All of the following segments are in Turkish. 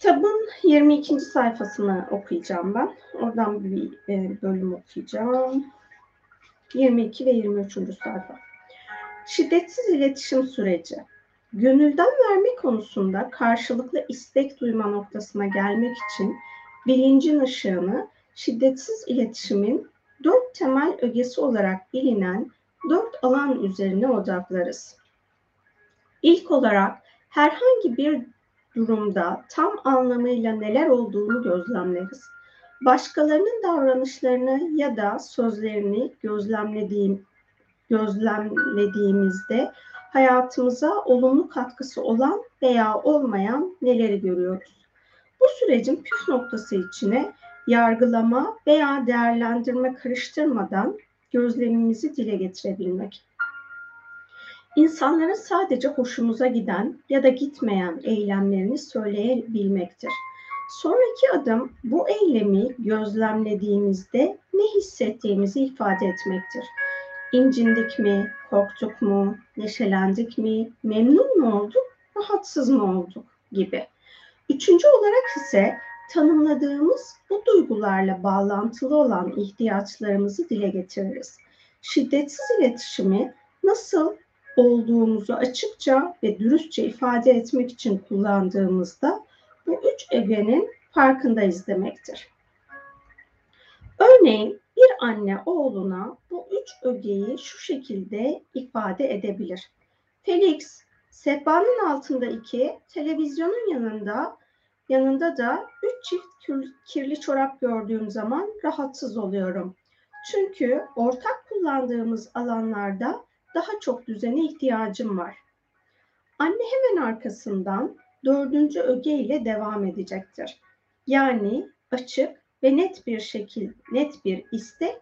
Kitabın 22. sayfasını okuyacağım ben. Oradan bir e, bölüm okuyacağım. 22 ve 23. sayfa. Şiddetsiz iletişim süreci. Gönülden verme konusunda karşılıklı istek duyma noktasına gelmek için bilincin ışığını şiddetsiz iletişimin dört temel ögesi olarak bilinen dört alan üzerine odaklarız. İlk olarak herhangi bir durumda tam anlamıyla neler olduğunu gözlemleriz. Başkalarının davranışlarını ya da sözlerini gözlemlediğim, gözlemlediğimizde hayatımıza olumlu katkısı olan veya olmayan neleri görüyoruz? Bu sürecin püf noktası içine yargılama veya değerlendirme karıştırmadan gözlemimizi dile getirebilmek. İnsanların sadece hoşumuza giden ya da gitmeyen eylemlerini söyleyebilmektir. Sonraki adım bu eylemi gözlemlediğimizde ne hissettiğimizi ifade etmektir. İncindik mi, korktuk mu, neşelendik mi, memnun mu olduk, rahatsız mı olduk gibi. Üçüncü olarak ise tanımladığımız bu duygularla bağlantılı olan ihtiyaçlarımızı dile getiririz. Şiddetsiz iletişimi nasıl olduğumuzu açıkça ve dürüstçe ifade etmek için kullandığımızda bu üç egenin farkındayız demektir. Örneğin bir anne oğluna bu üç ögeyi şu şekilde ifade edebilir. Felix, sehpanın altında iki, televizyonun yanında yanında da üç çift kirli çorap gördüğüm zaman rahatsız oluyorum. Çünkü ortak kullandığımız alanlarda daha çok düzene ihtiyacım var. Anne hemen arkasından dördüncü öge ile devam edecektir. Yani açık ve net bir şekil, net bir istek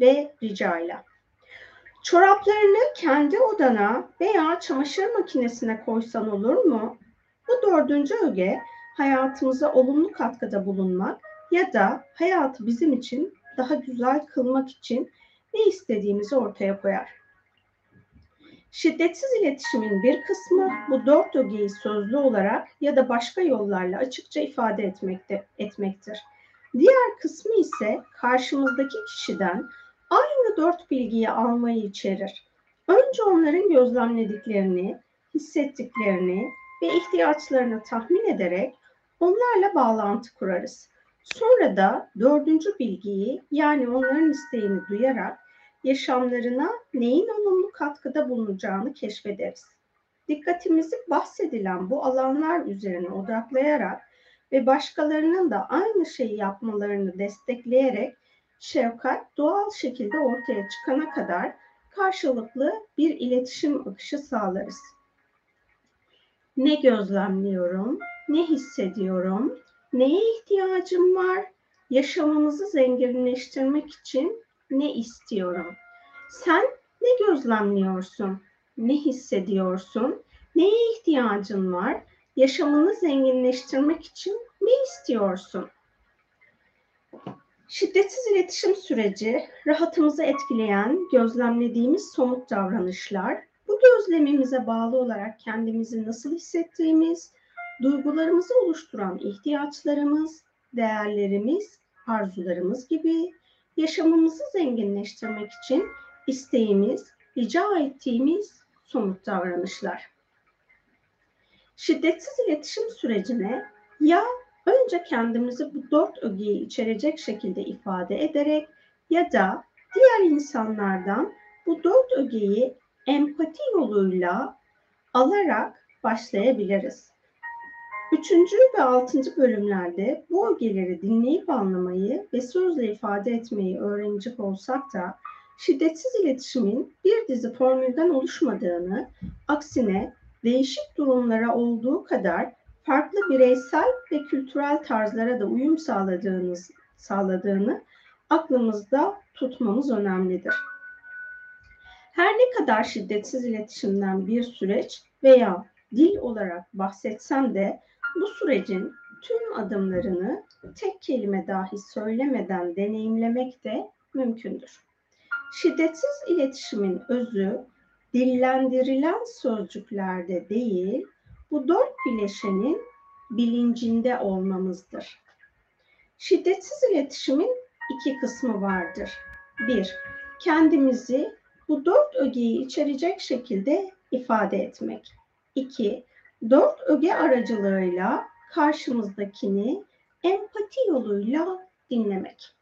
ve ricayla. Çoraplarını kendi odana veya çamaşır makinesine koysan olur mu? Bu dördüncü öge hayatımıza olumlu katkıda bulunmak ya da hayatı bizim için daha güzel kılmak için ne istediğimizi ortaya koyar. Şiddetsiz iletişimin bir kısmı bu dört ögeyi sözlü olarak ya da başka yollarla açıkça ifade etmekte, etmektir. Diğer kısmı ise karşımızdaki kişiden aynı dört bilgiyi almayı içerir. Önce onların gözlemlediklerini, hissettiklerini ve ihtiyaçlarını tahmin ederek onlarla bağlantı kurarız. Sonra da dördüncü bilgiyi yani onların isteğini duyarak yaşamlarına neyin olumlu katkıda bulunacağını keşfederiz. Dikkatimizi bahsedilen bu alanlar üzerine odaklayarak ve başkalarının da aynı şeyi yapmalarını destekleyerek şefkat doğal şekilde ortaya çıkana kadar karşılıklı bir iletişim akışı sağlarız. Ne gözlemliyorum, ne hissediyorum, neye ihtiyacım var, yaşamımızı zenginleştirmek için ne istiyorum? Sen ne gözlemliyorsun? Ne hissediyorsun? Neye ihtiyacın var? Yaşamını zenginleştirmek için ne istiyorsun? Şiddetsiz iletişim süreci rahatımızı etkileyen, gözlemlediğimiz somut davranışlar, bu gözlemimize bağlı olarak kendimizi nasıl hissettiğimiz, duygularımızı oluşturan ihtiyaçlarımız, değerlerimiz, arzularımız gibi yaşamımızı zenginleştirmek için isteğimiz, rica ettiğimiz somut davranışlar. Şiddetsiz iletişim sürecine ya önce kendimizi bu dört ögeyi içerecek şekilde ifade ederek ya da diğer insanlardan bu dört ögeyi empati yoluyla alarak başlayabiliriz. Üçüncü ve altıncı bölümlerde bu ögeleri dinleyip anlamayı ve sözle ifade etmeyi öğrenecek olsak da şiddetsiz iletişimin bir dizi formülden oluşmadığını, aksine değişik durumlara olduğu kadar farklı bireysel ve kültürel tarzlara da uyum sağladığınız, sağladığını aklımızda tutmamız önemlidir. Her ne kadar şiddetsiz iletişimden bir süreç veya dil olarak bahsetsem de bu sürecin tüm adımlarını tek kelime dahi söylemeden deneyimlemek de mümkündür. Şiddetsiz iletişimin özü dillendirilen sözcüklerde değil, bu dört bileşenin bilincinde olmamızdır. Şiddetsiz iletişimin iki kısmı vardır. Bir, kendimizi bu dört ögeyi içerecek şekilde ifade etmek. İki, dört öge aracılığıyla karşımızdakini empati yoluyla dinlemek.